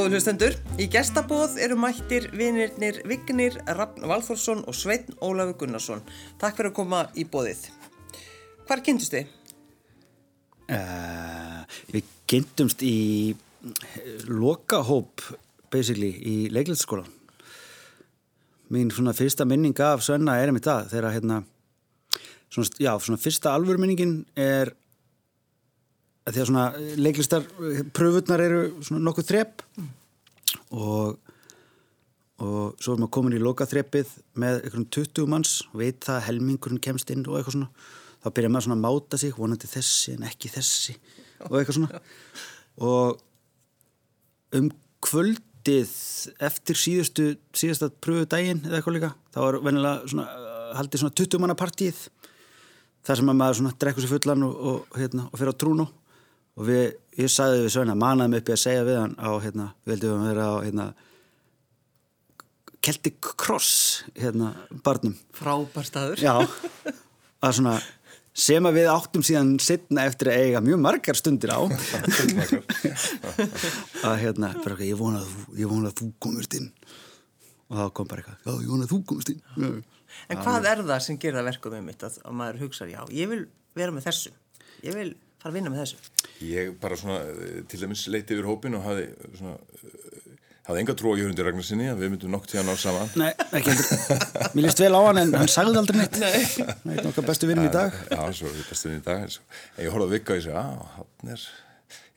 Góður hlustendur, í gestabóð eru mættir vinirnir Vignir, Ragn Valþórsson og Sveitn Ólafur Gunnarsson. Takk fyrir að koma í bóðið. Hvar kynntust þið? Uh, við kynntumst í lokahóp basically í leiklætsskólan. Mín svona fyrsta minning af Svenna er um þetta þegar hérna svona, já, svona fyrsta alvörminningin er að því að svona leiklistar pröfurnar eru svona nokkuð þrepp og og svo er maður komin í lokaþreppið með einhvern 20 manns veit það að helmingurinn kemst inn og eitthvað svona. Þá byrjar maður svona að máta sig vonandi þessi en ekki þessi og eitthvað svona. Og um kvöldið eftir síðustu síðasta pröfu daginn eða eitthvað líka þá er venilega svona haldið svona 20 manna partíð þar sem maður svona drekkur sér fullan og, og, hérna, og fyrir á trúnu og við, ég sagði við Sveina, manaðum uppi að segja við hann á, hérna, við heldum að vera á hérna Celtic Cross hérna, barnum. Frábær staður. Já, að svona sem að við áttum síðan setna eftir að eiga mjög margar stundir á. Að hérna, bara ég vona að þú, komist inn. Og þá kom bara eitthvað, já, ég vona að þú komist inn. Já. En hvað er það sem gerir það verkum um mitt að, að maður hugsa, já, ég vil vera með þessu, ég vil fara að vinna með þessu? Ég bara svona, til dæmis leiti yfir hópin og hafi svona hafði enga trú á Jörgundi Ragnarsinni að við myndum nokk til að ná saman Nei, ekki heldur Mér líst vel á hann en hann sagði aldrei neitt Nei Það er nokkað bestu vinn í dag Já, svo er bestu vinn í dag svo. En ég horfði að vika og ég segi, að hann er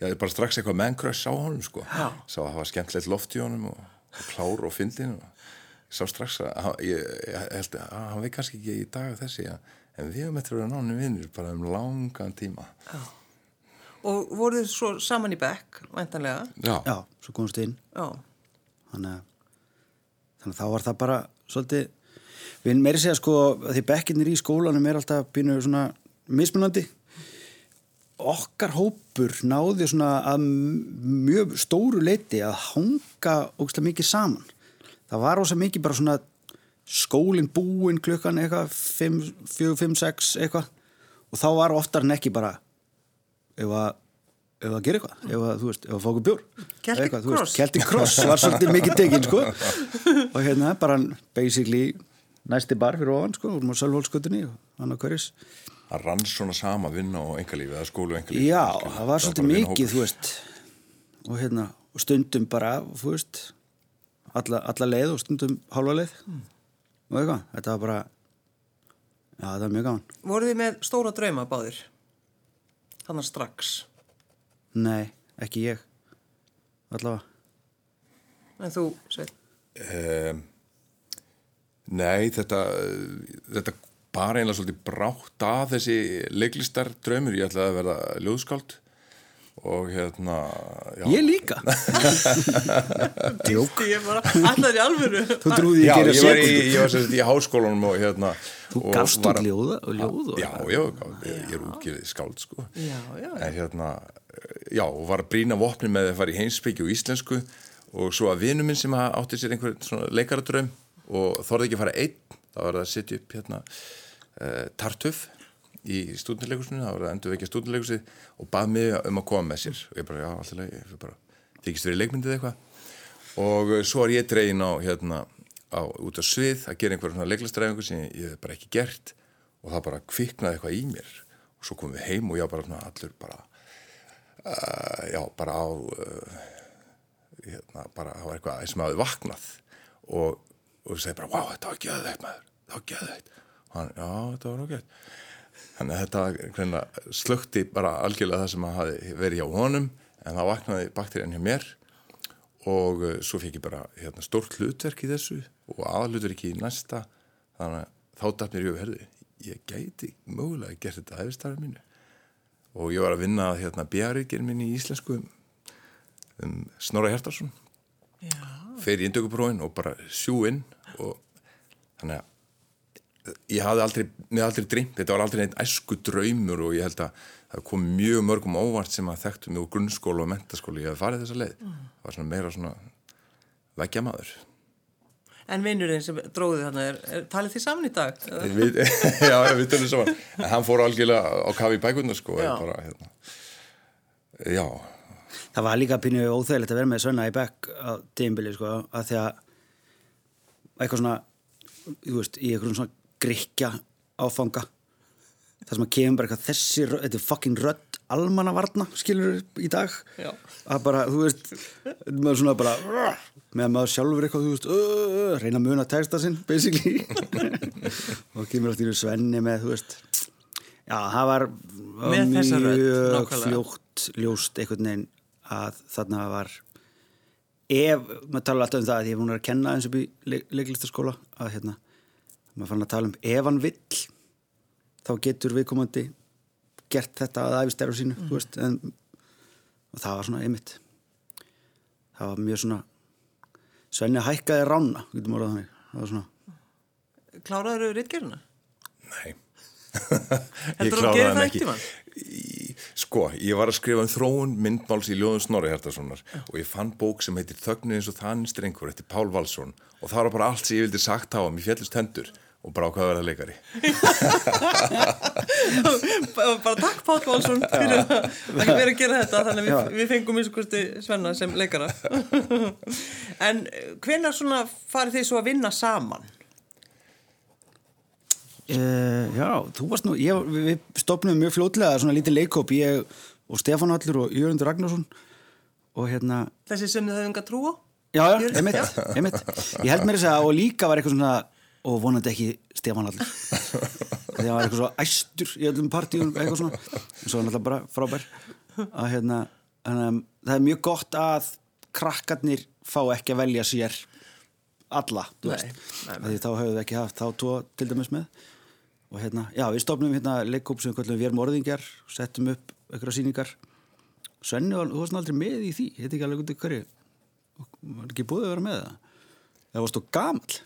ég bara strax eitthvað manncrush á honum sko. Sá að það var skemmtilegt loft í honum og, og klár og fyndin og sá strax að ég, ég held að hann veit kannski ekki í dag þessi en við höfum eftir að vera nánu vinnir bara um langan tíma Já. Og voruð þið svo saman í bekk, væntanlega? Já. Já, svo komst þið inn. Já. Þannig að, þannig að þá var það bara svolítið, við meiri segja sko því bekkinir í skólanum er alltaf býinu svona mismunandi. Okkar hópur náði svona að mjög stóru leiti að hanga ógstilega mikið saman. Það var ósað mikið bara svona skólinn búinn klukkan eitthvað 4, 5, 6 eitthvað. Og þá var oftar en ekki bara ef að ef að gera eitthvað, ef að, þú veist, ef að fá okkur bjór. Celtic Cross Celtic Cross var svolítið mikið tekinn, sko. Og hérna, bara basically næsti bar fyrir ofan, sko, úr mjög sölvólskutunni og hann á hverjus Það rann svona sama vinna og engalífi eða skólu og engalífi Já, það, það var svolítið mikið, þú veist. Og hérna, og stundum bara þú veist, alla, alla leið og stundum halva leið. Mm. og eitthvað, þetta var bara já, þetta var mjög gaman. Voruð þið með stóra drauma báðir? Þannig strax? Nei, ekki ég. Allavega. En þú, Svein? Um, nei, þetta þetta bara einlega svolítið brátt að þessi leiklistar draumur, ég ætlaði að verða ljóðskáld og hérna já. Ég líka. Djók. Allar í alvöru. Þú trúði ég að gera sekund Ég var sérst í háskólanum og hérna Þú gafst úr ljóða og ljóð Já, já, ég er útgifið skáld sko. Já, já. En hérna já, og var að brína vopni með að fara í heimsbyggju og íslensku. Og svo að vinnu minn sem átti sér einhver svona leikaradröym og þorði ekki að fara einn, þá var það að setja upp hérna uh, tartöf í stúdnileikursinu, þá var það að endur vekja stúdnileikursið og bað mig um að koma með sér. Og ég bara, já, alltaf, ég bara þykist verið leikmyndið eitthvað. Og svo er ég dregin á hérna á, út á svið að gera einhverjum leiklastræfingu sem ég hef bara ekki gert og það bara kviknaði eitthvað í mér. Og svo komum við heim og ég bara allur bara uh, já, bara á uh, hérna, bara það var eitthvað sem hafi vaknað. Og, og þú segir bara, wow, þetta var gæðveikt maður þetta var gæðveikt og hann, já, þetta var ágætt þannig að þetta slökti bara algjörlega það sem hafi verið hjá honum en það vaknaði bakterían hjá mér og uh, svo fekk ég bara hérna, stórt hlutverk í þessu og aðhlutverk í næsta. Þannig að þá dætt mér í öfherði ég gæti mögulega gert þetta aðeins mínu. Og ég var að vinna hérna bjárikinn minn í íslensku um, um Snorra Hjartarsson fer í indökuprófin og bara sjú inn og þannig að ég hafði aldrei, mér aldrei drýmt, þetta var aldrei neitt æsku draumur og ég held að það kom mjög mörgum óvart sem að þekktu mig úr grunnskóla og mentaskóla, ég hef farið þessa leið mm. það var svona meira svona veggja maður En vinnurinn sem dróði þarna er, er talið því saman í dag? Við, já, við tölum saman. En hann fór algjörlega á kafi í bækundar sko. Bara, hérna. Já, það var líka pínu óþægilegt að vera með Svenna í bekk á tímbili sko, að því að eitthvað svona, þú veist, í eitthvað svona grikja áfanga það sem að kemur bara eitthvað þessi, rödd- þetta er fucking rödd almannavarna, skilur í dag Já. að bara, þú veist maður svona bara með að maður sjálfur eitthvað, þú veist uh, reyna að muna texta sinn, basically og kemur alltaf í Svenni með, þú veist já, það var, var rödd, mjög nákvæmlega. fljótt ljóst einhvern veginn að þarna var ef, maður tala alltaf um það að ég er að kenna eins og í leiklistaskóla að hérna, maður fann að tala um ef hann vill þá getur viðkomandi gert þetta að æfistæru sínu þú veist, en, og það var svona einmitt. Það var mjög svona Svenni hækkaði rána Kláraður þú rittgerina? Nei. Gera það ekkert tímann? Í- Sko, ég var að skrifa um þróun myndmáls í Ljóðun Snorri Hertarssonar og ég fann bók sem heitir Þögnin eins og þann strengur eftir Pál Valsson og það var bara allt sem ég vildi sagt á hann, ég fjallist hendur og bara ákvaða að vera leikari. bara takk Páll Valsson fyrir að ekki verið að gera þetta þannig að við, við fengum eins og hversti Svenna sem leikara en hvenær svona farið þið svo að vinna saman? Uh, já, þú varst nú, ég, við, við stopnum mjög fljótlega svona lítið leikóp, ég og Stefán Allur og Jörgundur Ragnarsson og hérna, Þessi sem þið höfum að trúa? já, já, Jörund, einmitt, já. einmitt ég held mér þess að og líka var eitthvað svona og vonandi ekki Stefán Allur þegar hann var eitthvað svo æstur í öllum partíum eitthvað svona, og svo var hann alltaf bara frábær. Að hérna, hérna það er mjög gott að krakkarnir fá ekki að velja sér alla, því þá hefur við ekki haft þá tvo til dæmis með. Og hérna, já, við stofnum hérna leikóp sem við kallum við erum orðingjar settum upp einhverja sýningar. Svenni, var- þú varst nú aldrei með í því. Ég heit ekki alveg í hverju. Var ekki búið að vera með það? Það varst þú gamall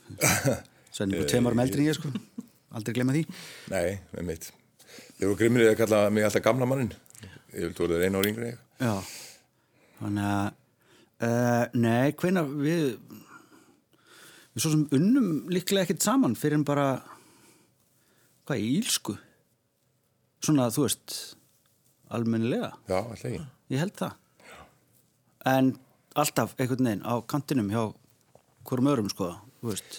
Svenni, bara tveim árum eldri en ég sko aldrei glemma því Nei, með mitt. Þeir voru grimmir að kalla mig alltaf gamla mannin. Ég vil tóra þeir einu ári yngri ég. já, þannig að uh, nei, hvenær við við svo sem unnum líklega ekkert saman fyrir en bara hvað, í ílsku svona, þú veist almennilega, Já, alltaf ekki. ég held það en alltaf einhvern veginn á kantinum hjá hverjum öðrum sko, þú veist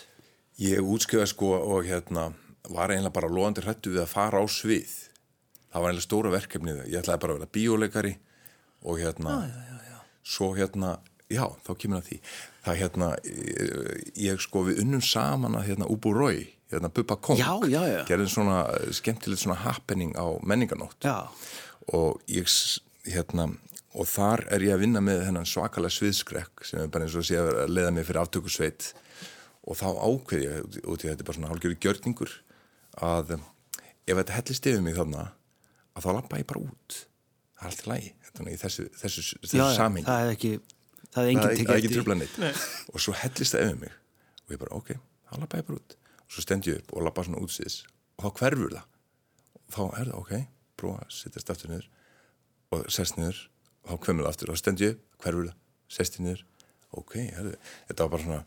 Ég útskrifaði sko og hérna var eiginlega bara loðandi hrættu við að fara á svið. Það var eiginlega stóra verkefnið. Ég ætlaði bara að vera bíóleikari og hérna, já, já, já. svo hérna, já, þá kemur það því. Það hérna, ég, ég sko við unnum saman að hérna Ubu Rói, hérna Bubba Kong. Gerðum svona eh, skemmtilegt svona happening á menninganótt. já, og ég hérna og þar er ég að vinna með þennan svakalega sviðskrekk sem er bara eins og sé að leiða mig fyrir aftökusveit og þá ákveð ég út út í að þetta er bara svona hálfgjörði gjörningur að um, ef þetta hellist yfir mig þarna að þá lappa ég bara út. Það er allt í lagi. Þannig í þessu, þessu, þessu samhengi. það er ekki það er það er tekið það er ekki eftir því. tröfla neitt og svo hellist það yfir mig. Og ég bara ok, þá lappa ég bara út. Og svo stend ég upp og lappa svona útsýðis. Og þá hverfur það. Og þá er það ok, prófa að sittast aftur niður. Og sest niður. Og þá kvemur það aftur. Og þá stend ég upp, hverfur það. Sest ég niður, ok, herðu. Þetta var bara svona,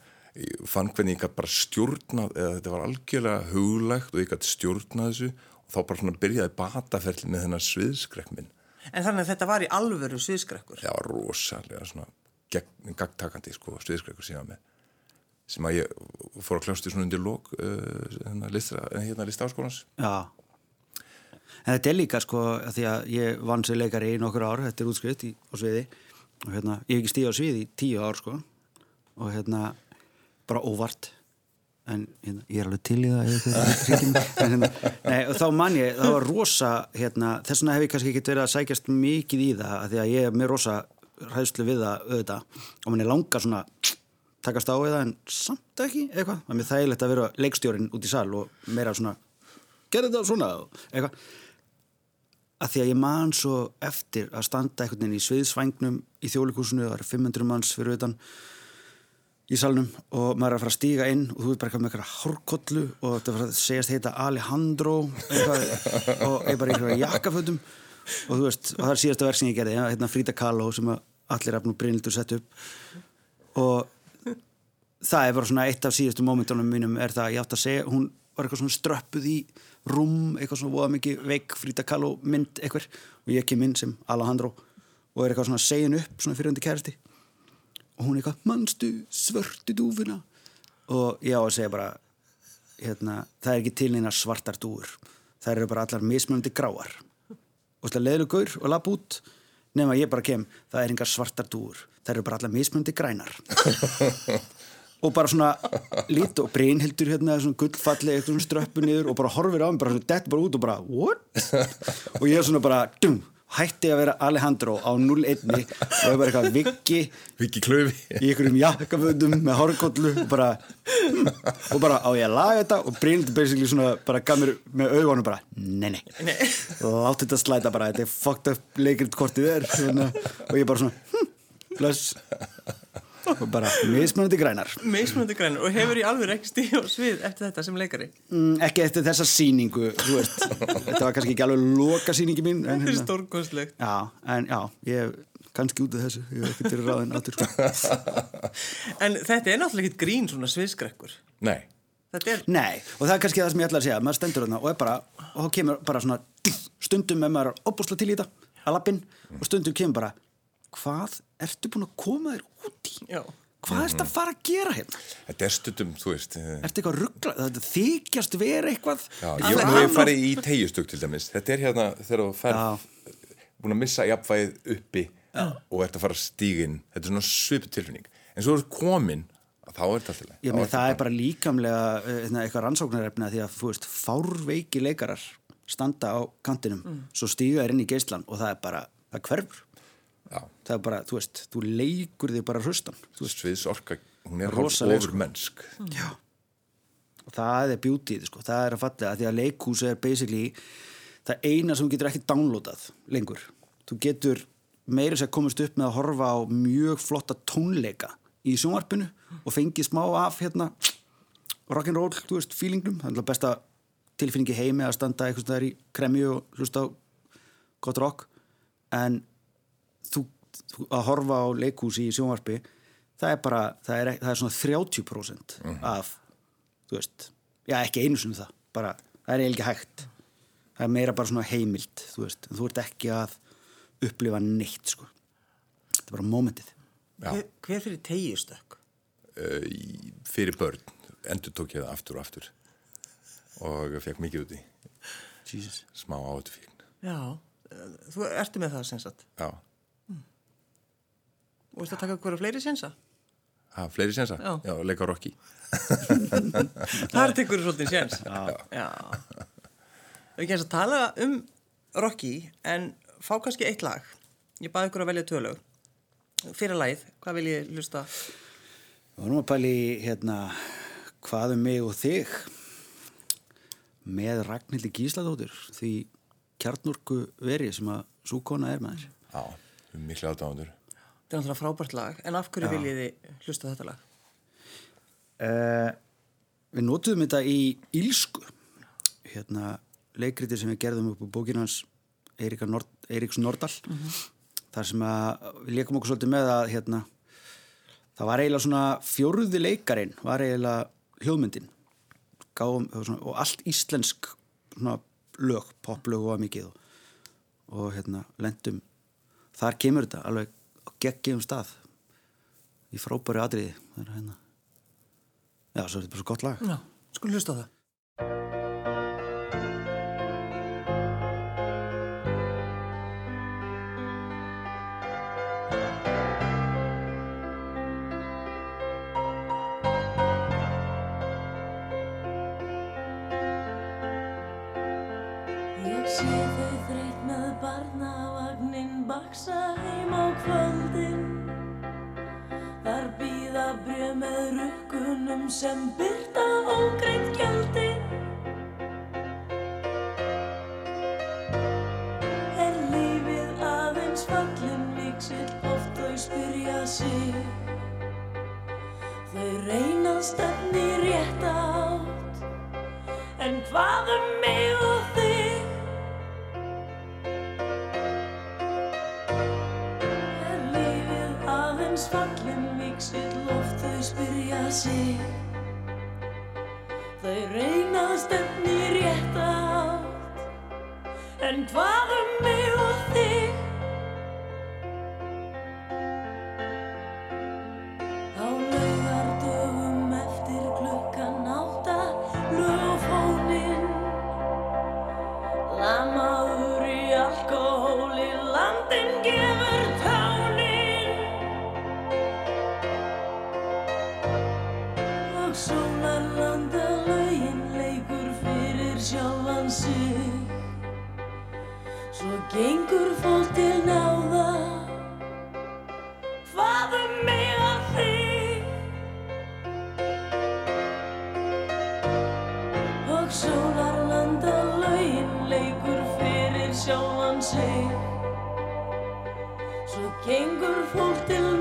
fann hvernig ég gætt bara stjórnað, eða þetta var algjörlega huglægt og ég gætt stjórnað þessu og þá bara svona byrjaði bataferli með þennan sviðskrekk minn. En þannig að þetta var í alvöru sviðskrekkur. var rosalega svona gegn, gagtakandi sko, sviðskrekkur síðan með sem að ég fór að kljástu svona undir lók uh, hérna, listra, hérna listafaskólans Já. En þetta er líka sko að því að ég vann sér leikari í nokkur ár, þetta er útskrift í, á sviði. Og hérna, ég hef ekki stíð á sviði í tíu ár sko. Og hérna bara óvart. En hérna, ég er alveg til í það hérna, nei, þá man ég, það var rosa hérna, þess vegna hef ég kannski ekki verið að sækjast mikið í það, að því að ég er með rosa hræðslu við það auðvitað. Og mann er langar svona takast á það en samt ekki eitthvað, það er mér þægilegt að vera leikstjórin út í sal og meira svona gerði þetta svona eitthvað. Að því að ég man svo eftir að standa einhvern veginn í sviðsvængnum í þjólikúsinu, það eru 500 manns fyrir utan í salnum og maður er að fara að stíga inn og þú er bara með eitthvað hárkollu og þetta var að segjast heita Alejandro eitthvað, og ég er bara í eitthvað jakkafötum. Og þú veist, og það er síðasta verð sem ég gerði, ja, hérna Frida Kahlo sem allir efnum Brynildur sett upp. Og það er bara svona eitt af síðustu mómentunum mínum er það að ég átt að segja, hún var eitthvað svona ströppuð í rúm, eitthvað svona voða mikið veik Frida Kahlo mynd eitthvað og ég kem inn sem Alejandro og er eitthvað svona segin upp svona fyrir hundi kærasti og hún eitthvað, mannstu svörtu dúfuna? Og ég á að segja bara hérna, það er ekki til neina svartar dúfur. Það eru bara allar mismunandi gráar. Og leðilega gaur og lapp út nema ég bara kem, það er engar svartar dúfur. Það eru bara allar mismunandi grænar. Og bara svona lít og breynhildur hérna svona gullfalli eitthvað svona ströppu niður og bara horfir á mig bara svona dett bara út og bara what? og ég er svona bara dum, hætti að vera Alejandro á 0-1 og ég er bara eitthvað viggi Viki Klöfi í einhverjum jakkaföndum með hórkollu og bara og bara á ég að laga þetta og Brynildur basically svona bara gaf mér með augunum bara nei nei, Nei. látt þetta slæta bara þetta er fucked up leikrit kortið er svona, og ég bara svona hm, bless og bara mismunandi grænar. Mismunandi grænur og hefur í alveg ekki stíð á svið eftir þetta sem leikari? Mm, ekki eftir þessa veist, þetta var kannski ekki alveg loka sýningi mín en, Þetta er hérna, stórkostlegt. Já, en já, ég kannski út af þessu, ég hef ekki til ráðin sko. En þetta er náttúrulega ekki grín svona sviðskrekkur Nei, Þetta er Nei, og það er kannski það sem ég ætla að segja maður stendur þarna og er bara og þá kemur bara svona stundum ef maður er opbúslega til í þetta að lappin og stundum kemur bara hvað ertu búin að koma þér út í? Já. Hvað ertu að fara að gera hérna? þetta er stundum, þú veist eh, Ertu eitthvað ruggla? Þetta þykjast vera eitthvað Já, ég, er nú annað- farið í tegjustug til dæmis Þetta er hérna þegar þú ferð Já. búin að missa jafnvægið uppi Já. og ert að fara stígin þetta er svona svipu tilfinning en svo er komin, að þá er þetta alltaf Ég með það er bara líkamlega eh, hérna, eitthvað rannsóknarefni að því að þú veist fárveiki leikarar standa á kantinum svo stíga þér inn í geislan og það er bara, það hverfur Já, það er bara, þú veist, þú leikur þig bara hrustan þú veist, sviðsorka, hún er Rosaleg, ofur sko. mennsk Já. Og það er beautyð sko, það er að fallega því að leikhús er basically það eina sem getur ekki downloadað lengur. Þú getur meira sér komist upp með að horfa á mjög flotta tónleika í sjónvarpinu og fengið smá af hérna rock'n'roll, þú veist, feelingnum. Það er besta tilfinningi heimi að standa eitthvað staðar í kremju og hlusta á gott rock. En að horfa á leikhúsi í sjónvarpi það er bara, það er, það er svona 30% af þú veist, já ekki einu sinni það bara, það er eiginlega ekki hægt. Það er meira bara svona heimild þú veist, en þú ert ekki að upplifa neitt sko. Þetta er bara momentið Já. hver, hver fyrir tegjustökk? uh, fyrir börn endur tók ég það aftur og aftur. Og fekk mikið út í. Jesus. smá átfíkn Já, þú ertu með það sem sagt? Já, og veist að taka hverja fleiri sensa? ha, fleiri sensa? Já. Já, leika Rocky Það tekur svolítið séns Já, Já. Við ekki eins að tala um Rocky en fá kannski eitt lag Ég baði ykkur að velja tölög Fyrir lagið, hvað vil ég hlusta? Við vorum að pæli hérna hvað um mig og þig með Ragnhildi Gísladóttir því kjarnorku verið sem að súkona er með þér Já, miklu aðdáðandur Þetta er náttúrulega frábært lag. En af hverju viljið þið hlusta þetta lag? Uh, við notuðum þetta í Ílsku hérna leikriti sem við gerðum upp á bókinans Nord, Eiríks Nordal. Þar sem að við leikum okkur svolítið með að hérna það var eiginlega svona fjórði leikarin var eiginlega hljóðmyndin. Gáum, svona, og allt íslensk svona lög, poplög og mikið og, og hérna lendum þar kemur þetta alveg geggjum stað. Í frábæri atriði. Það er hérna. Já, svo er þetta bara svo gott lag. Já, skulum hlusta það Þar býða brjöð með rukkunum sem byrta ógreitt gjöldin Er lífið aðeins fallin viksill oft þau spyrja sig. Þau reynað stefni rétt átt. En hvað um mig sig. Þau reyna að stefni rétt átt En hvað fólk til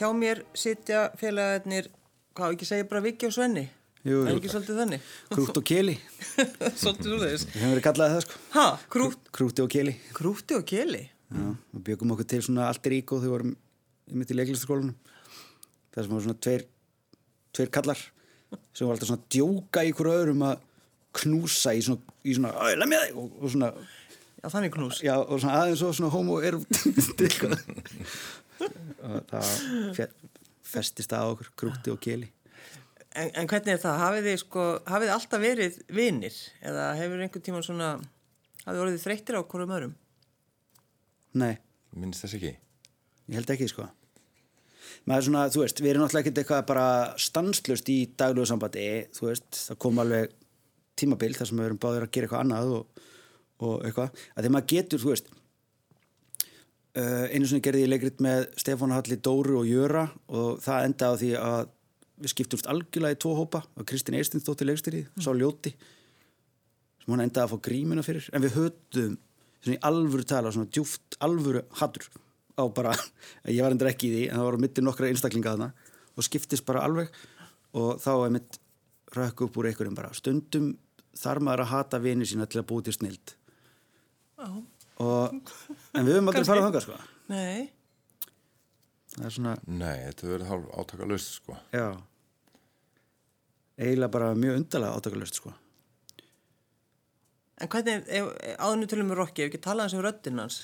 Hjá mér sitja félagarnir, hvað ekki segja bara Viki og Svenni? Jú, Er ekki svolítið þannig? Krútt og keli, svolítið úr þess. við hefum verið kallaði það sko Ha, krút, Krútti og keli krúti og keli? Já, við byggum okkur til svona allt er ígó þegar við vorum mitt í leiklistaskólanum það sem var svona tveir tveir kallar sem var alltaf svona að djóka í ykkur öðrum að knúsa í svona, í svona, æ, lemja þig og, og svona, Já, þannig knús. já, og svona aðeins og svona homo er og það fe- festist það á okkur, krútti og keli En, en hvernig er það? Hafið þið sko, hafið þið alltaf verið vinir? Eða hefur einhvern tíman svona, hafið orðið þreyttir á hverjum öðrum? Nei, Minnst þess ekki? ég held ekki sko maður er svona, þú veist, við erum náttúrulega ekkert eitthvað bara stanslust í daglegu sambandi þú veist, það kom alveg tímabil þar sem við erum báðir að gera eitthvað annað og, og eitthvað, að því maður getur, þú veist einu sinni gerði ég leikrit með Stefán Halli, Dóru og Jöra og það endaði á því að við skiptumst algjörlega í tvo hópa. Og Kristín Eirstins þótti leikstyrið, sá ljóti sem hún endaði að fá grímuna fyrir. En við höfðum svona í alvöru tala svona djúft alvöru hattur á bara, ég var endur ekki í því en það voru mittir nokkra einstaklinga þarna og skiptist bara alveg. Og þá er mitt rökk upp úr einhverjum bara. Stundum þarf maður að hata vini sína til að búi til snild og en við höfum aldrei farað þangað sko Nei. það er svona, Nei, þetta verður hálf átakalust sko. já eiginlega bara mjög undarlega átakalust sko En hvernig, ef, áðurnu tölum við Rokki, ef ekki tala hans um röddinn hans?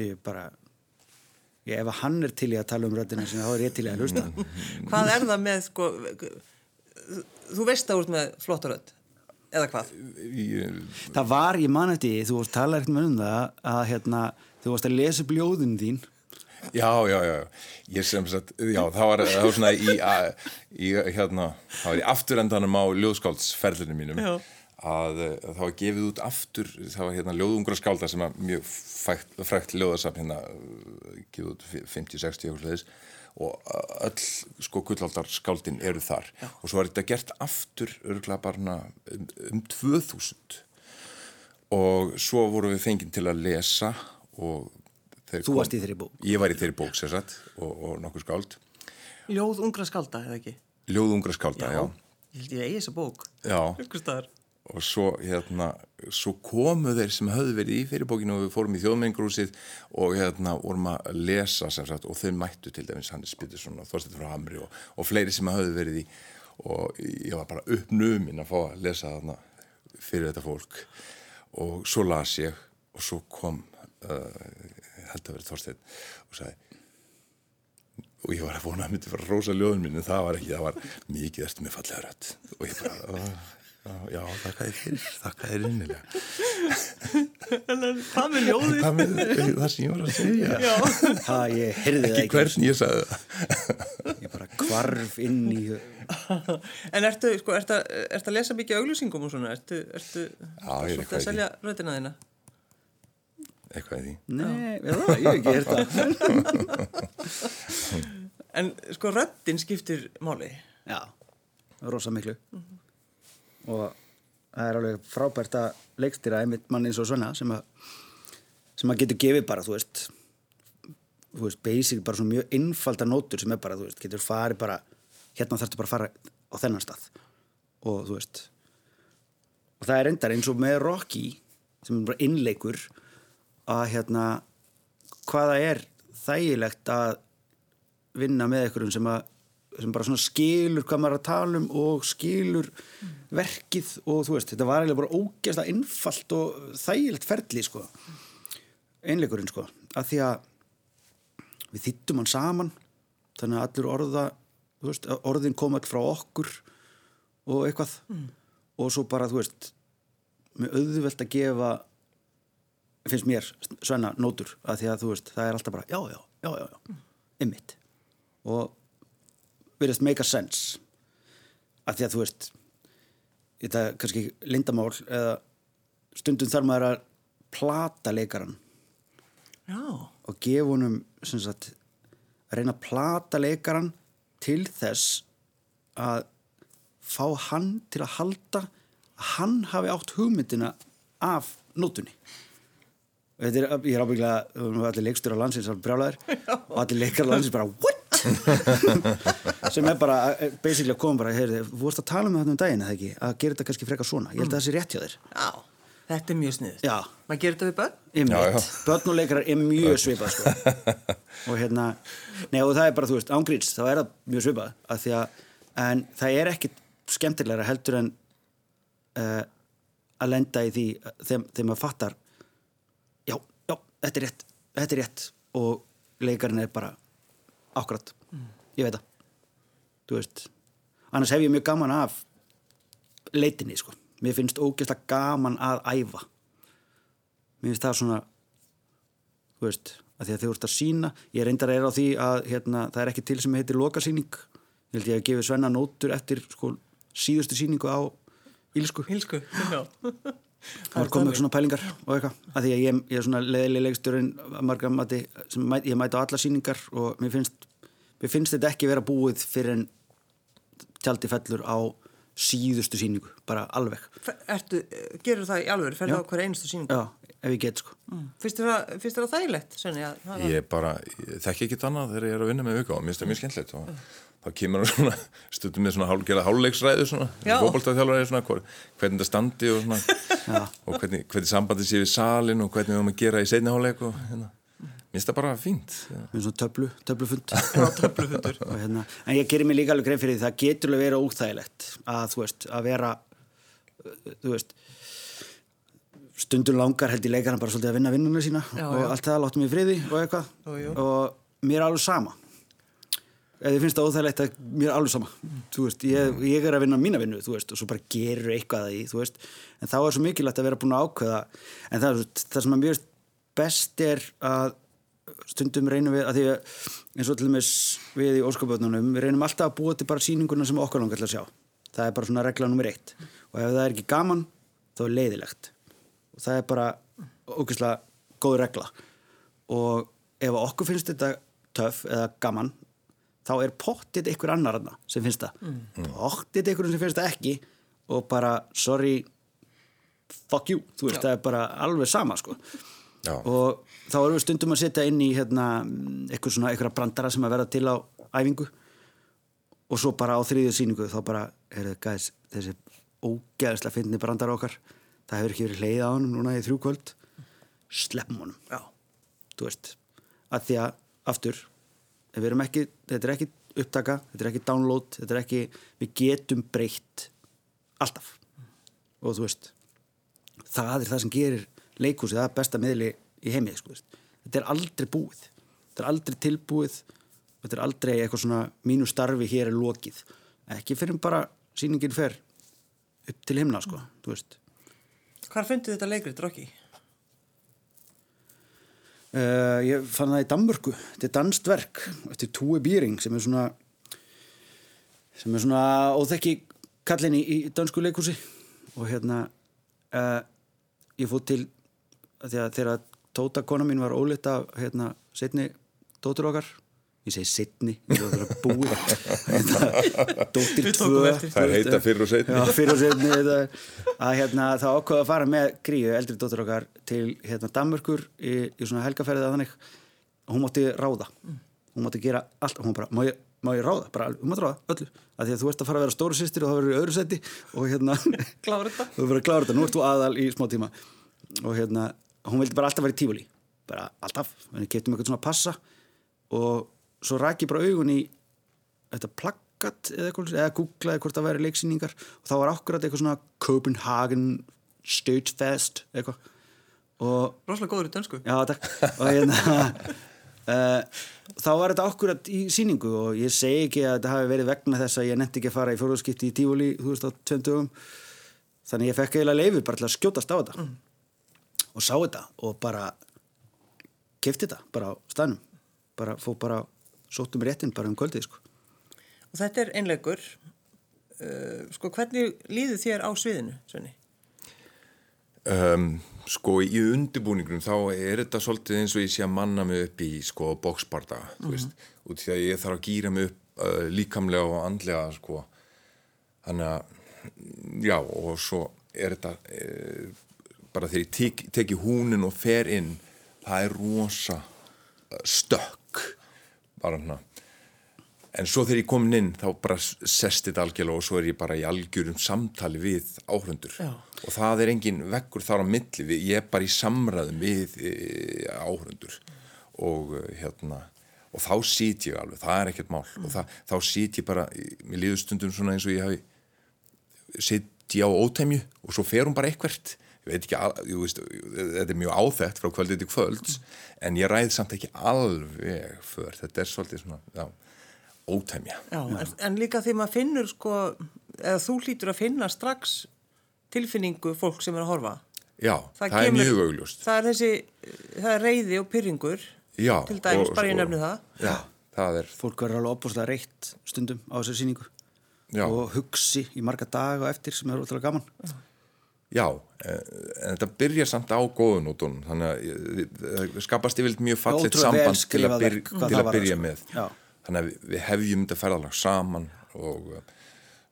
ég bara ég, ef hann er til í að tala um röddina sinna þá er ég til í að hlusta Hvað er það með, sko, þú veist að ert með flotta rödd, eða hvað? Ég, það var, ég man eftir þú varst talað ekkert með um það að hérna, þú varst að lesa upp ljóðin þín já, já, já, ég sem sagt, já, það var, það var svona í, að, í hérna, það var í afturendanum á ljóðskáldsferðinu mínum Já. að eh, það var gefið út aftur, það var hérna ljóðungra skálda sem að mjög frækt ljóðasafn hérna, eh, gefið út 50-60 okkur leðis og öll sko gullaldar skáldin eru þar já. og svo var þetta gert aftur örgulega bara svona um, um 2000 og svo voru við fengið til að lesa og þeir Þú kom- varst í þeirri bók. Ég var í þeirri bók sér satt og, og nokkuð skáld Ljóð ungra skalda, eða ekki? Ljóðungra skálda, já, Ég held ég eigi þessa bók. já. Og svo hérna svo komu þeir sem höfðu verið í fyrirbókinu og við fórum í þjóðmengrúsið og hérna vorum að lesa sem sagt og þau mættu til dæmis Hannes Bittersson og Þorstein frá Hamri og, og fleiri sem höfðu verið í. Og ég var bara uppnuminn að fá að lesa þarna fyrir þetta fólk. Og svo las ég og svo kom uh, held að verið Þorsteinn og sagði og ég var að vona að myndi fara að rósa ljóðun mín en það var ekki, það var mikið erstu með fallega rödd. Og ég bara uh, já, þakka þér fyrir, þakka þér innilega Hvað með ljóðið? hvað með það sem ég var að segja Já, Ha, ég heyrði það ekki ekki. hvernig ég sagði það Ég bara kvarf inn í... en ertu, sko, ertu, ertu að lesa mikið auglýsingum og svona? Ertu, ertu Já, ég er svolítið eitthvað að selja röddina þína? eitthvað í því Nei, ég, ég hef ekki heyrt það. En sko, röddin skiptir máli. Já, rosa miklu. Og það er alveg frábært að leikstýra einmitt mann eins og svona sem að, sem að getur gefið bara, þú veist, þú veist, basic, bara svona mjög einfalda nótur sem er bara, þú veist, getur farið bara, hérna þarftu bara að fara á þennan stað. Og þú veist, og það er endar eins og með Rocky, sem er bara innleikur, að hérna, hvaða er þægilegt að vinna með einhverjum sem, að, sem bara svona skilur hvað maður er að tala um og skilur verkið og þú veist, þetta var eiginlega bara ógeðslega einfalt og þægilegt ferli sko, einleikurinn sko, að því að við þýttum hann saman þannig að allur orða þú veist, orðin koma all frá okkur og eitthvað. Og svo bara, þú veist með auðvelt að gefa finnst mér svenna nótur að því að þú veist, það er alltaf bara já, já, já, já, já, ymmit og verðist make a sense að því að þú veist þetta er kannski lindamál eða stundum þarf maður að plata leikaran Já. og gefa honum sagt, að reyna að plata leikaran til þess að fá hann til að halda að hann hafi átt hugmyndina af nótunni og þetta er, ég er ábygglega um, allir leikstur á landsins og allir leikar á landsins bara what? sem er bara eh, basically að koma bara, heyrði, vorst að tala um þetta um daginn eða ekki, að gera þetta kannski frekar svona ég held að það sé rétt hjá þér Já, þetta er mjög sniðið. Já. Maður gerir þetta við börn? Einmitt. Já, já. börn og leikarar er mjög svipað sko. og hérna nei, og það er bara, þú veist, ángríns, þá er það mjög svipað að því að, en það er ekkit skemmtilegra heldur en uh, að lenda í því þegar, þegar maður fattar já, já, þetta er rétt þetta er rétt og leikarinn er bara akkurat, ég veit það. Þú veist annars hef ég mjög gaman af leitinni, sko. Mér finnst ógeðslega gaman að æfa. Mér finnst það svona þú veist, að því að þið voruð að sína ég reyndar að er á því að hérna, það er ekki til sem heitir lokasýning. Ég held ég að gefa Svenna nótur eftir sko, síðustu sýningu á Ílsku Hilsku, já. það var komið svona pælingar og eitthvað að því að ég, ég er svona leðileg leiksturinn marga mati sem mæ, ég mæti á alla sýningar og mér finnst, mér finnst þetta ekki vera búið fyrir en tjaldi fellur á síðustu sýningu bara alveg. Ertu, gerur það í alveg, ferðu á hverja einustu síningu? já, ef ég get sko. Fyrst er það, það þægilegt, Svenni? að hafa- ég bara, ég þekki ekkit annað þegar ég er að vinna með vika og mér finnst það mjög skemmtilegt og þá kemur hann svona, stundum með svona hál, gera háluleiksræðu svona, Já. fótboltaþjálfari svona, hvor- hvernig það standi og svona. Og hvernig, hvernig sambandi sé við salin og hvernig við höfum að gera í seinni háluleik og hérna, mér finnst það bara fínt já. með svona töflu, töflufund Já, töflufundur. Og hérna, en ég gerir mig líka alveg grein fyrir því það getur alveg verið óþægilegt að þú veist, að vera uh, þú veist stundum langar held í leikarna bara svolítið að vinna vinnuna sína Já, og já. allt það láttum í friði og eitthvað og mér er alveg sama ef þið finnst það óþægilegt að mér er alveg sama þú veist, ég, ég er að vinna mína vinnu þú veist, og svo bara gerur eitthvað að því þú veist, en þá er svo mikilvægt að vera búin að ákveða en það, það sem að mér finnst best er að stundum reynum við að því að eins og til dæmis við í óskapötnunum við reynum alltaf að búa til bara sýninguna sem okkar langar til að sjá. Það er bara svona regla nummer eitt. Og ef það er ekki gaman þá er leiðilegt. Og það er bara ógeðslega góð regla. Og ef okkur finnst þetta töff eða gaman þá er pottit einhver annar annar sem finnst það. Mm. pottit einhver sem finnst það ekki og bara sorry fuck you, þú veist, það er bara alveg sama sko Já. og þá erum við stundum að setja inn í hérna, eitthvað svona, eitthvað brandara sem að verða til á æfingu og svo bara á þriðju sýningu þá bara, það gæðis þessi ógæðislega fyndni brandara okkar það hefur ekki verið leið á honum núna í þrjú kvöld sleppum honum Já. þú veist, að því að aftur, við erum ekki þetta er ekki upptaka, þetta er ekki download þetta er ekki, við getum breytt alltaf og þú veist það er það sem gerir leikhúsið það besta miðli í heimi sko, þetta er aldrei búið. Þetta er aldrei tilbúið. Þetta er aldrei eitthvað svona mínu starfi hér er lokið. Ekki fyrir bara sýningin fer upp til himna sko, þú veist. Hvar fundu þetta leikrit, Rocky? Uh, ég fann það í Danmörku. Þetta er danst verk. Eftir Tue Bíring sem er svona sem er svona óþekki kallin í, í dansku leikúsi og hérna uh, ég fótt til að að þegar Tóta kona mín var ólitt af hérna setni dóttur okkar ég segi setni, ég var að búi hérna, dóttir tvö. Það er heita fyrr og setni. Já, fyrir og setni þetta, að hérna, það ákveða að fara með gríu, eldri dóttur okkar til hérna, Danmörkur í, í svona helgaferðið að þannig. Hún mátti ráða. Hún mátti gera allt. Hún bara, má ég, má ég ráða? bara, hún mátti ráða, öllu, að því að þú ert að fara að vera stóru sýstir og það verður í öðru seti og hérna þú verður að klára þetta, nú ert þú aðal í smá tíma. Og hérna, hún vildi bara alltaf vera í tífuli bara alltaf, henni keftum eitthvað svona passa og svo rak ég bara augun í þetta plaggat eða eða googlaði hvort það væri leiksýningar og þá var akkurat eitthvað svona Copenhagen Stöðfest eitthvað og Róslega góður í dönsku. Já, takk. Og hérna, uh, þá var þetta akkurat í síningu og ég segi ekki að þetta hafi verið vegna þess að ég nefndi ekki að fara í fjóruðskipti í tífúli, þú veist, á tveim dögum. Þannig ég fekk eiginlega leifi bara til að skjótast á þetta. Og sá þetta og bara kefti þetta bara á staðnum. Bara fór bara, sóttum réttin bara um kvöldið, sko. Og þetta er einleikur. Uh, sko, hvernig líður þér á sviðinu, Svenni? Um, sko í undirbúningnum þá er þetta svolítið eins og ég sé að manna mig upp í sko boksbarda þú veist, út því að ég þarf að gýra mig upp uh, líkamlega og andlega sko þannig að já og svo er þetta uh, bara þegar ég tek, teki húnin og fer inn það er rosa uh, stökk bara hérna En svo þegar ég komin inn þá bara sest þetta algjörlega og svo er ég bara í algjörum samtali við áhundur og það er engin vekkur þar á milli við, ég er bara í samræðum við e, áhundur og e, hérna og þá sít ég alveg, það er ekkert mál. Og það, þá sít ég bara, mér líður stundum svona eins og ég hafi sitt ég á ótemju og svo fer hún bara eitthvert veit ekki, al- jú, veist, þetta er mjög áþekkt frá kvöldið til kvölds en ég ræð samt ekki alveg för, þetta er svolítið svona, já ótæmja. Já, en, en líka því maður finnur sko, eða þú hlýtur að finna strax tilfinningu fólk sem er að horfa. Já, það, er mjög augljóst. Það er þessi, það er reyði og pyrringur, Já, til dæmis, bara ég og- nefni það. Já, það er, Fólk verður alveg opbúslega reitt stundum á þessari síningu. já, Og hugsi í marga daga og eftir sem er ótrúlega gaman. já, en, en þetta byrjar samt á góðunótunum, þannig að skapast yfirleitt mjög fallit samband til að, byr, til að byrja sko. með. Já. Þannig að við, við hefjum þetta ferðalag saman og uh,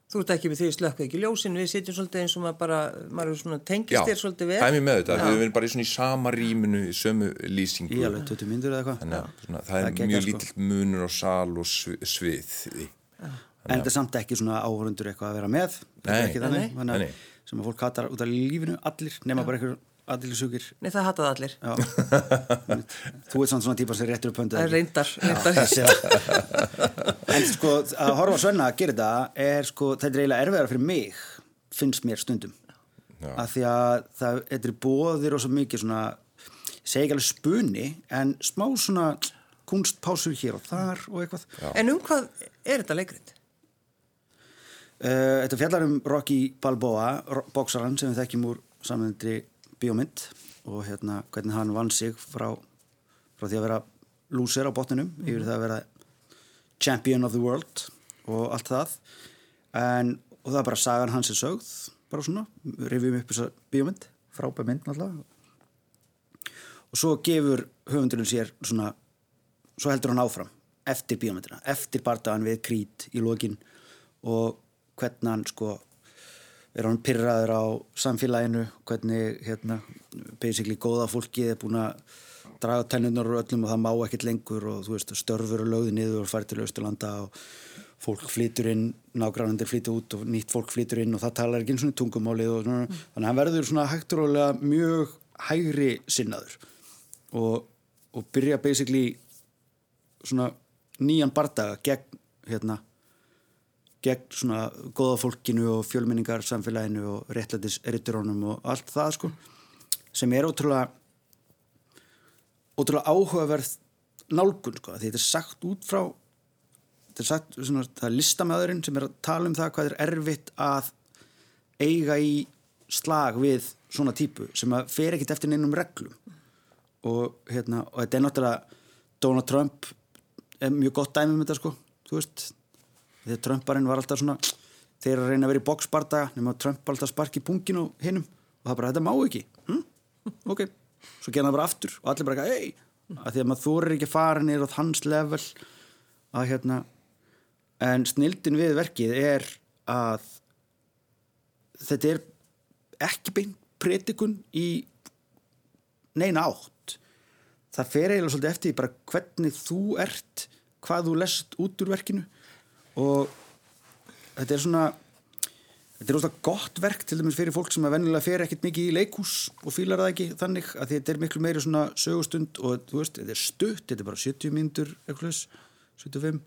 Þú ert ekki við því slökku ekki ljósin, við sitjum svolítið eins og maður bara, maður er svona já, tengist þér svolítið vel. það er mér með þetta, við erum bara í svona í sama rýminu, í sömu lýsingu. Í alveg 20 myndur eða eitthvað. Þannig að svona, það Það er mjög sko. lítill munur á sal og svi- svið. En þetta er samt ekki svona áhörundur eitthvað að vera með. Nei. ekki þannig. Nei, nei. Þannig að sem að fólk hattar út af lífinu allir, nema bara einhver aðlilisugir. Nei, það hataði allir. Já. Þú ert svona típa sem réttur upp höndið. Það er reyndar, reyndar. En sko, að horfa á Svenna að gera þetta er sko, þetta er eiginlega erfiðara fyrir mig, finnst mér stundum. Já. Af því að það er bóðir og svo mikið svona, ég segi ekki alveg spunni, en smá svona kunstpásur hér og þar og eitthvað. En um hvað er þetta leikrið? Uh, þetta fjallar um Rocky Balboa, boksarann sem við þekkjum úr samvendri bíómynd og hérna hvernig hann vann sig frá, frá því að vera lúser á botninum yfir það að vera champion of the world og allt það. En, og það er bara sagan hans er sögð bara svona, rifjum upp þessa bíómynd frábæð mynd náttúrulega. Og svo gefur höfundurinn sér svona svo heldur hann áfram eftir bíómyndina, eftir bardagan við krít í lokin og hvernig hann sko er hann pyrraður á samfélaginu hvernig hérna basically góða fólkið er búin að draga tennunar úr öllum og það má ekkert lengur og þú veist störfur og lögði niður og fær til Östurlanda og fólk flytur inn nágrannandir flytur út og nýtt fólk flytur inn og það talar ekki eins og tungumálið og svona, þannig að hann verður svona hægturólega mjög hægri sinnaður og, og byrja basically svona nýjan bardaga gegn hérna gegn svona góða fólkinu og fjölmenningar samfélaginu og réttlætis eritturónum og allt það sko sem er ótrúlega ótrúlega áhugaverð nálgun sko, þetta er sagt út frá þetta er sagt, svona, það er listamæðurinn sem er að tala um það hvað er erfitt að eiga í slag við svona típu sem að fer ekkit eftir neinum reglum. Og hérna, og þetta er náttúrulega Donald Trump er mjög gott dæmi um þetta sko, þú veist þegar Trumparinn var alltaf svona þeir að reyna að vera í boxbardaga nema að Trump alltaf sparki í pungin og hinum. Og það bara, þetta má ekki. Hm? ok, svo gerði það bara aftur og allir bara, ei, að því að maður þorir ekki fara niður á hans level að hérna. En snildin við verkið er að þetta er ekki beint predikun í neina átt. Það fer eiginlega svolítið eftir bara hvernig þú ert hvað þú lest út úr verkinu og þetta er svona þetta er óslega gott verk til dæmis fyrir fólk sem að vennilega fer ekkert mikið í leikús og fílar það ekki þannig að þetta er miklu meiri svona sögustund og þú veist, þetta er stutt, þetta er bara 70 mínútur eitthvað, 75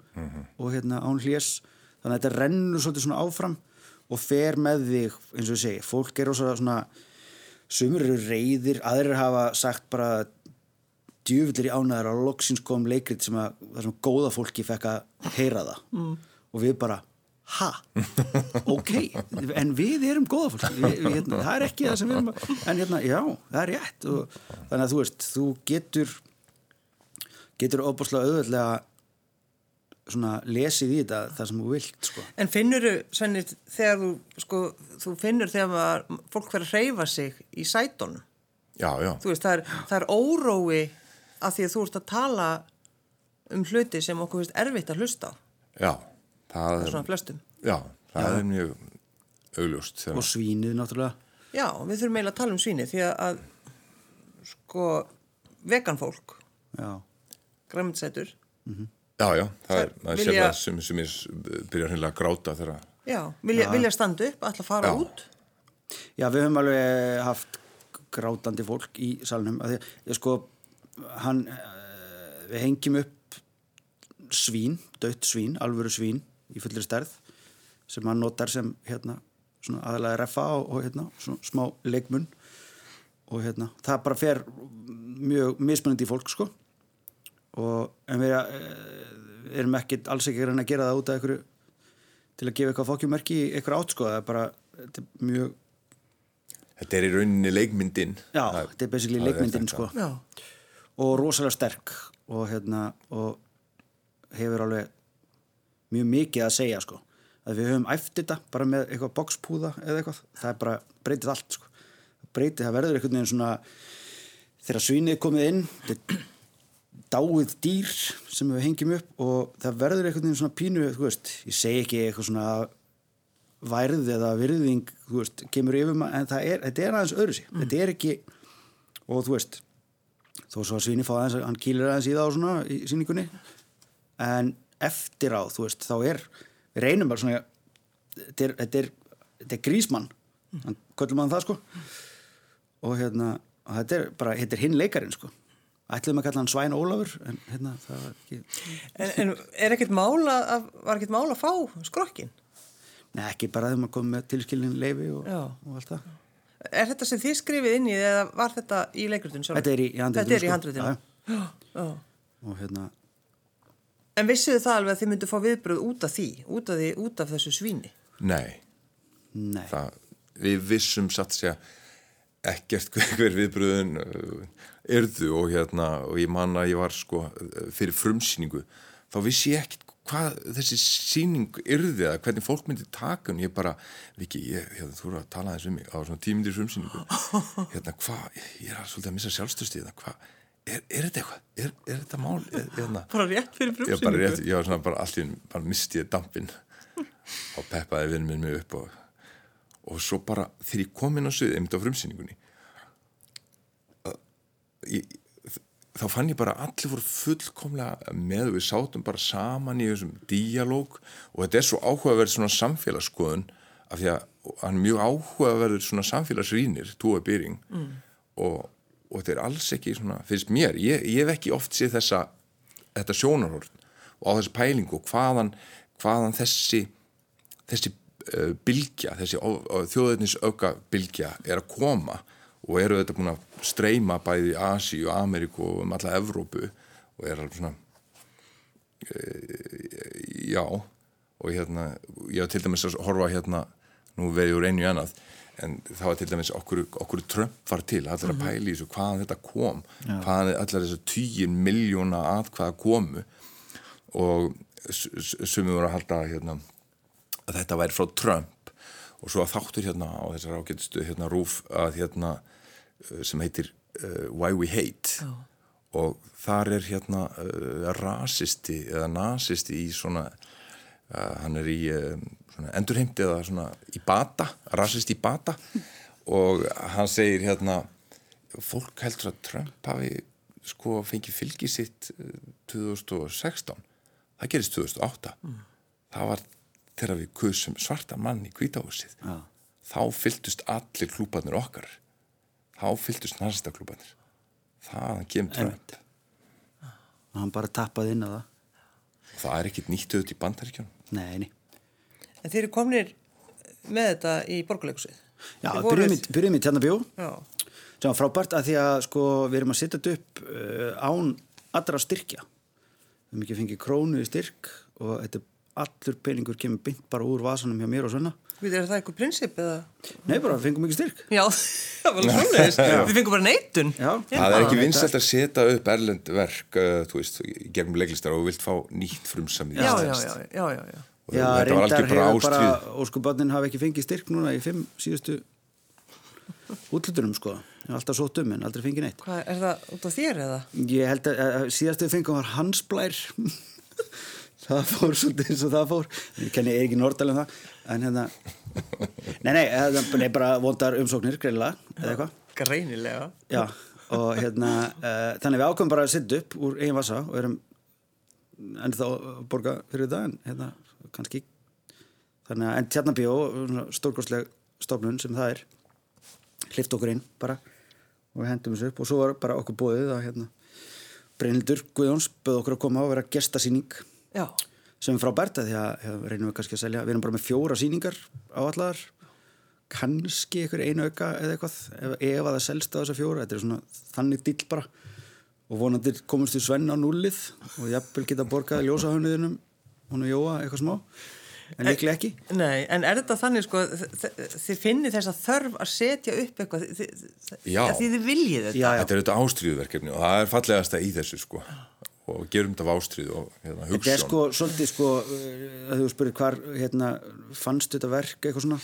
og hérna án hlés þannig að þetta rennur svolítið svona áfram og fer með þig, eins og ég segi fólk er óslega svona sumur eru reyðir, aðrir hafa sagt bara djúvillir í ánæður á loksins kom leikrit sem að það sem góða fólki fekk að heyra það. Mm. Og við bara ha, ok en við erum góða fólk við, við, hérna, það er ekki það sem við erum að- en hérna, já, það er rétt og, þannig að þú veist, þú getur getur óbúslega auðvöldlega svona lesið í þetta það sem þú vilt sko. En finnur þú, þegar þú, sko, þú finnur þegar fólk verður að hreyfa sig í sætonum. Já, já, Þú veist, það er, það er órói af því að þú ert að tala um hluti sem okkur finnst erfitt að hlusta á. já, það Það er er, svona flestum. já, það er mjög augljóst. og svínið náttúrulega Já, við þurfum eiginlega að tala um svíni því að, að sko, veganfólk, já, græmitsætur, Já, já, það er, Það maður sér vilja- sem, sem er byrjar hennilega að gráta þegar já, vilja, vilja standa upp, ætla að fara Já. út. Já, við höfum alveg haft grátandi fólk í salnum að því, ég sko, hann eh, við hengjum upp svín, dött svín, alvöru svín í fullri stærð sem hann notar sem hérna, svona aðalega reffa og, og hérna, svona smá leikmun. Og hérna, það bara fer mjög mismunandi í fólk, sko. Og en við eh, erum ekki alls ekki að reyna að gera það út af einhverju til að gefa eitthvað fokkjumerki í einhverju átt, sko, það er bara þetta er mjög Þetta er í rauninni leikmyndin. Já, Það- þetta er basically leikmyndin sko. Já, og rosalega sterk og hérna og hefur alveg mjög mikið að segja sko. Að við höfum æft þetta bara með eitthvað boxpúða eða eitthvað, það er bara breytið allt sko, breytið, það verður einhvern veginn svona þegar svínið komið inn þetta dáið dýr sem við hengjum upp og það verður einhvern veginn svona pínu, þú veist, ég segi ekki eitthvað svona værið eða virðing, þú veist, kemur yfir maður, en er, þetta er aðeins öðru sig, þetta er ekki og þú veist þó svo að svíni fá aðeins, hann kýlir aðeins í það og svona í síningunni en eftir á, þú veist, þá er við reynum bara svona þetta er, þetta er, þetta er grísmann hann köllum hann það sko og hérna, þetta er bara þetta er hinn leikarinn sko ætlum að kalla hann Svæn Ólafur en hérna, það var ekki en, en er ekkert mála, að, var ekkert mála að fá skrokkin? Nei, ekki bara þegar maður kom með tilskilin leifi og, og allt það Er þetta sem þið skrifið inn í eða var þetta í leikrutun sjálf? Þetta er í, handritinu Þetta er í sko. handritinu. Já, Já. og hérna, En vissuðu það alveg að þið myndu fá viðbröð út af því, út af, því, út af þessu svíni? Nei, nei. Það, við vissum satt segja ekkert hver, hver viðbröðun uh, yrðu og hérna og ég man að ég var sko fyrir frumsýningu þá vissi ég ekkert hvað þessi sýning yrði eða hvernig fólk myndi taka hún. Ég bara, Viki, ég, hérna, þú eru að tala þess um mig á svona tímyndir frumsýningu. Hérna, hvað, ég er að svolítið að missa sjálfstöðstíð hérna, hvað, er, er þetta eitthvað? Er, er þetta mál, hérna? Bara rétt fyrir ég frumsýningu? bara rétt, ég var svona bara einu bara misti ég dampin og peppaði vinn minn mig upp og, og svo bara þegar ég kom inn á svið einmitt á frumsýningunni ég, þá fann ég bara allir voru fullkomlega með við sátum bara saman í þessum díalóg. Og þetta er svo áhugaverð svona samfélagsskoðun af því að hann er mjög áhugaverður svona samfélagsrýnir, Tóa Byring. Mm. og, og þetta er alls ekki svona, finnst mér, ég, ég hef ekki oft séð þessa, þetta sjónarhórn og á þessi pælingu hvaðan, hvaðan þessi þessi uh, bylgja, þessi þjóðveitnis auka bylgja er að koma og eru þetta búin að streyma bæði í Asi og Ameríku og um alla Evrópu og er alveg svona uh, já og hérna, ég var til dæmis að horfa hérna, nú veið úr einu í annað en það var til dæmis okkur, okkur Trump var til, allir að pæla í þessu hvaðan þetta kom, hvaðan allir þessu tíin miljóna að hvaða komu. Og sumið voru að halda hérna, að þetta væri frá Trump. Og svo að þáttur hérna á þessar ágætstu hérna rúf að hérna uh, sem heitir uh, Why We Hate. Já. og þar er hérna uh, rasisti eða nazisti í svona hann er í um, svona endurheimti eða svona í bata rasist í bata. Og hann segir hérna fólk heldur að Trump hafi sko fengið fylgið sitt uh, 2016 það gerist 2008 það var þegar við kusum svarta mann í kvítahúsið Já. þá fylgdust allir klúbarnir okkar. Þá fylgdust næsta klúbarnir það kemur Trump. Og hann bara tappaði inn á það. Og það er ekkit nýtt auðvitað í bandaríkjunum nei, nei. En þeir eru komnir með þetta í borgarleikusið. Já, byrjum í, Tjarnabjó sem var frábært að því að sko við erum að setja þetta upp uh, án allra styrkja við erum ekki fengið krónu í styrk og þetta allur peningur kemur bynt bara úr vasanum hjá mér og svona við erum það eitthvað prinsip eða? nei bara, fengum ekki styrk Já, það var alveg svoleiðis. Við fengum bara neitun. Já. það er ekki Já. vinsælt að setja upp erlend verk uh, þú veist, í gegnum leiklistar og þú vilt fá nýtt frumsamið Já, já, já, já, já, já. og Já, þetta var reyndar algjör bara hefur bara ástríð óskubarnin hafa ekki fengið styrk núna í fimm síðustu útlutunum sko ég hef alltaf sótt um en aldrei fengið neitt Hvað, er það út á þér eða? Ég held að, að síðast við fengum var hansblær það fór svolítið eins og það fór. Ég kenni ekki Nordal um það. En hérna nei, nei, það er bara vondar umsóknir greinilega, eða eitthvað. Greinilega. Já, og hérna uh, þannig við ákveðum bara að setja upp úr eigin vasa og erum ennþá að borga fyrir það en hérna kannski þannig að en Tjarnabíó, stórkostleg stofnun sem það er hlift okkur inn bara og við hendum þessu upp. Og svo var bara okkur bóðið að hérna Brynhildur Guðjóns böð okkur að koma og vera gestasýning Já, sem er frábært að því að reynum við kannski að selja við erum bara með fjóra sýningar áallar kannski einhver einu auka eða eitthvað ef, ef að það selst á þessa fjóra þetta er svona þannig dill bara. Og vonandi komumst við Svenna á nullið og jafnvel geta borgað ljósahönuðinum hún og Jóa eitthvað smá. En líklega ekki. Nei, en er þetta þannig sko, þið finnir þess að þörf að setja upp eitthvað, þið, þið, Já. að þið viljið þetta? Já, já. þetta er auðvitað ástríðuverkefni og það er fallegasta í þessu sko og gerum þetta af ástríð og hérna, Þetta er sko svolítið sko uh, að þú spyrir hvar hérna, fannst þetta verk eitthvað svona.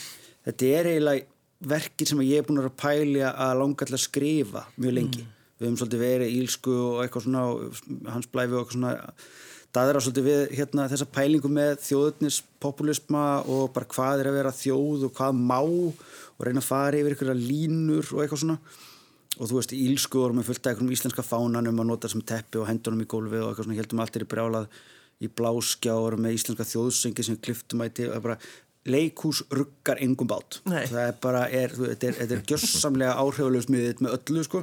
Þetta er eiginlega verkið sem ég er búin að að pælja að langa til að skrifa mjög lengi. Við höfum svolítið verið í ílsku og eitthvað svona og hans blæfi og eitthvað svona daðra svolítið við hérna, þessa pælingu með þjóðutnis populisma og bara hvað er að vera þjóð og hvað má og reyna að fara yfir einhverja línur og eitthvað svona og þú veist, ílsku vorum við fullt af einhverjum íslenska fánanum að nota sem teppi og hendunum í gólfið og eitthvað svona, heldum allt er í brjálað í bláskjár með íslenska þjóðsengi sem við kliftum ætti, það er bara leikhús ruggar engum bát. Nei. það er bara, er, þú, þetta er, þetta er gjössamlega áhrifulegs miðið með öllu sko,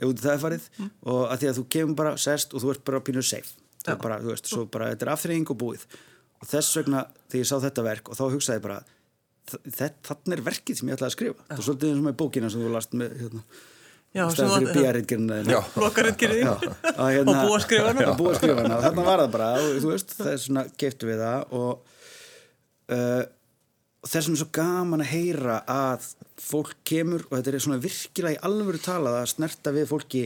ef það er farið. Og að því að þú kemur bara sest og þú ert bara pínur safe. Það er bara, þú veist, svo bara, þetta er afþreying og búið. Og þess vegna, þegar ég sá þetta verk og þá hugsaði ég bara þannig er verkið sem ég ætlaði að skrifa. Það er svolítið eins og með bókina sem þú last með hérna, Já, fyrir Já, að hérna- og búaskrifana. og búaskrifana. Þarna var það bara. Og þú veist, það er svona, keiftu við það og uh, og þessum er svo gaman að heyra að fólk kemur og þetta er svona virkilega í alvöru talað að snerta við fólki.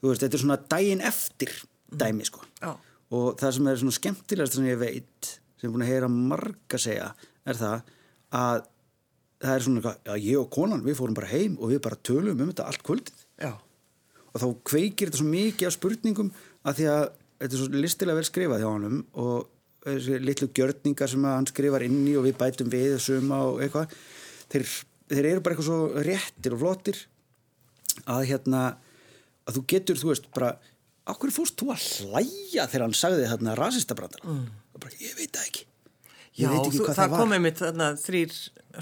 Veist, þetta er svona daginn eftir dæmi sko. Já. og það sem er svona skemmtilegast sem ég veit sem ég er búin að heyra marga segja er það að það er svona eitthvað, já ég og konan við fórum bara heim og við bara tölum um þetta allt kvöldið. Já, og þá kveikir þetta svo mikið af spurningum að því að þetta er svo listilega vel skrifað hjá honum og þessi litlu gjörningar sem hann skrifar inn í og við bætum við suma og eitthvað þeir, þeir eru bara eitthvað svo réttir og flottir að hérna að þú getur, þú veist, bara hverju fórst þú að hlæja þegar hann sagði þarna rasistabrandar mm. bara, ég veit það ekki Já veit ekki þú, hvað það kom einmitt þarna þrýr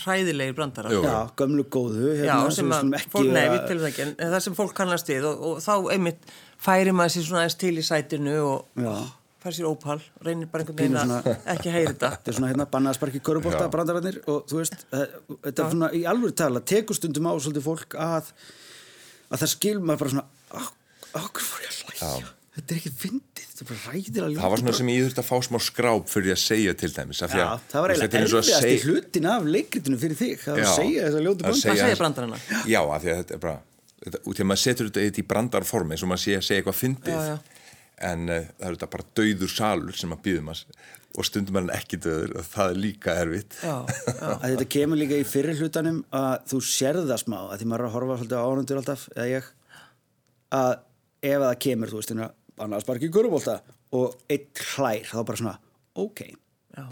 hræðilegir brandarar. Já, gömlu góðu Já, hérna, sem við að, fólk, nei, við tilum það ekki, en það sem fólk kannast við og, og þá einmitt færi maður sér svona aðeins til í sætinu og, Já, fær sér ópal, reynir bara einhvern veginn að ekki heyri þetta. þetta er svona hérna bannaða sparki körubólta Já. brandararnir og þú veist, það, þetta er svona í alvöru tala, tekur stundum á svolítið fólk að, að það skil maður bara svona okkur fór ég að hlæja þetta er ekki fyndið, þetta er bara ræðilega ljótt það var svona sem ég þurfti að fá smá skráp fyrir að segja til dæmis af því Já, að- það var eiginlega er erfiðast í segja- hlutin af leikritinu fyrir þig, það var Já. að segja þess að ljótu Að band segja- brandarana? Já, af því að þetta er bara þetta, út í að maður setur þetta eitt í brandarformi eins og maður sé að segja eitthvað fyndið Já, já. en uh, það er þetta bara dauður salur sem maður býðum að og stundum er hann ekki dauður og það er líka erfitt Já, já, að þetta kemur líka í fyrir hlutanum að þú sérð það smá að því maður er að horfa svolítið á ánundur alltaf eða ég að ef það kemur þú veist annars bara ekki körubólta og eitt hlær. Þá bara svona ok, já.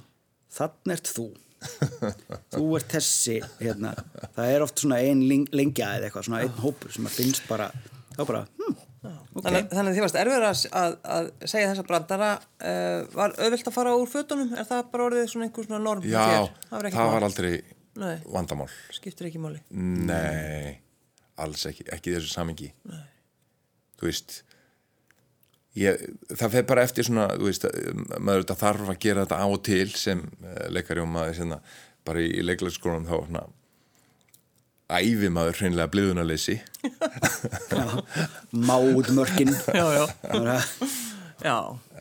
þann ert þú. Þú ert þessi hérna. það er oft svona ein ling- lengja eða eitthvað, svona einn hópur sem að finnst bara þá bara, hm, ok. Þannig, þannig að þið varst erfur að, að, segja þessa brandara uh, var auðvilt að fara úr fötunum? Er það bara orðið svona einhver svona norm Já, það var, það var aldrei Nei. vandamál. Skiptir ekki máli. Nei, alls ekki, ekki í þessu samingi Þú veist ég, það fer bara eftir svona þú veist, maður þetta þarf að gera þetta á og til sem uh, leikari og maður svona, bara í, í leiklæðskólanum þá svona æfi maður hreinlega bliðunarleysi máðmörkin já, já, já,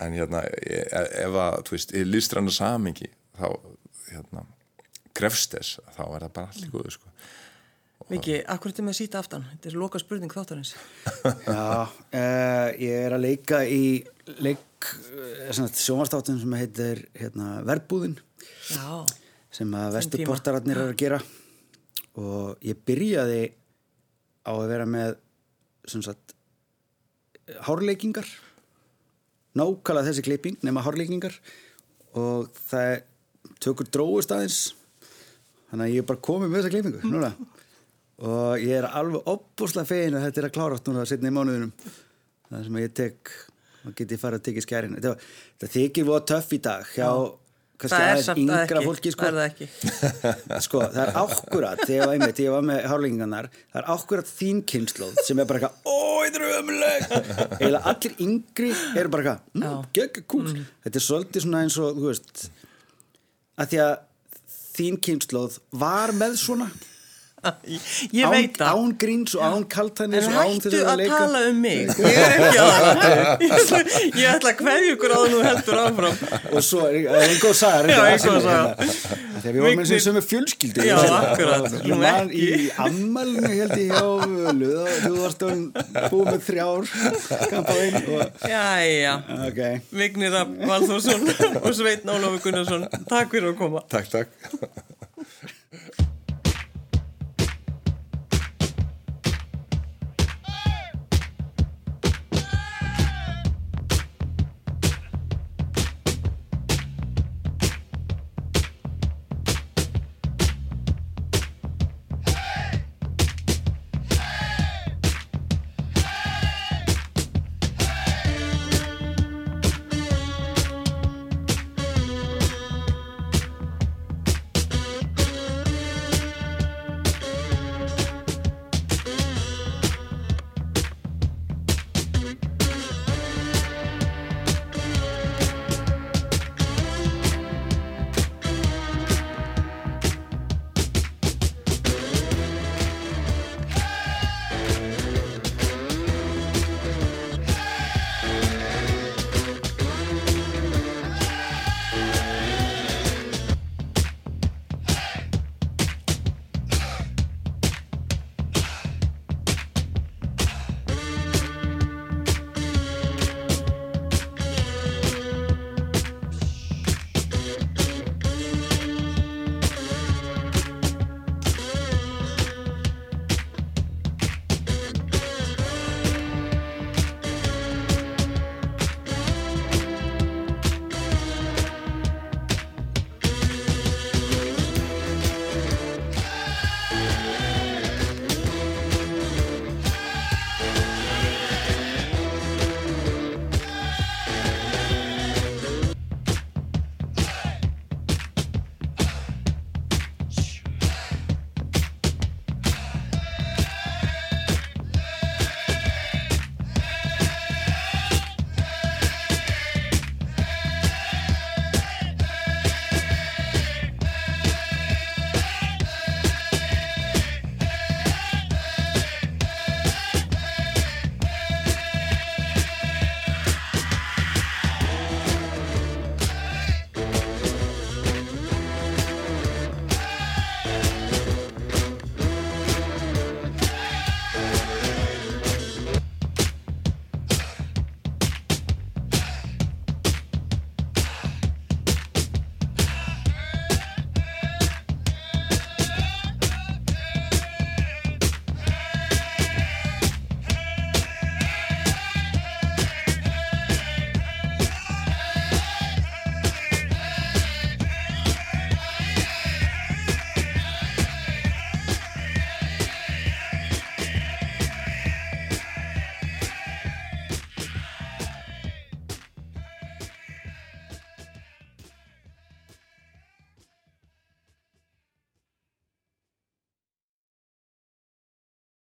en hérna, e- ef að þú veist, í listrannu samingi þá hérna krefst þess, þá er það bara allir góðu sko. Viki, akkur er þetta með síta aftan? Þetta er loka spurning þáttarins. Já, uh, ég er að leika í leik uh, sjónvastáttin sem heitir hérna, Verbúðin. Já, sem að vesturportararnir eru að gera. Og ég byrjaði á að vera með sagt hárleikingar. Nákvæmlega þessi klipping nema hárleikingar. Og það tökur dróust aðeins. Þannig að ég er bara komið með þessa klippingu núna og ég er alveg opbúslega fegin að þetta er að klárast núna setna í mánuðinum. Það sem ég tek og geti farið að tekja skærin. Þetta, þetta þykir voða töff í dag hjá kannski það aðeins það yngra ekki fólki sko. það það ekki? Sko, það er ákkurat þegar ég ég var með hárlengingarnar það er ákkurat þín kynnslóð sem er bara eitthvað, ó, þetta er ömuleg eða allir yngri eru bara eitthvað mm, gegga kúl, þetta er svolítið svona eins og, þú veist að því að þín kynnslóð var með svona ég veit það án gríns og án kaltænis En hættu að, að leika tala um mig, ég er ekki að það ég, ætla- að hverju ykkur á þú heldur áfram og svo er er ein góð saga Já, reyndar, ein góð sem er saga. hérna. þegar við vorum eins og sömu fjölskyldu Já, ég sé það. akkurat. Nú í ammælinu held ég hjá þú varst búið með þrjár kampaðinn Jæja, ok, Vignir Valþórsson og Sveitn Ólafur Gunnarsson Takk fyrir að koma Takk, takk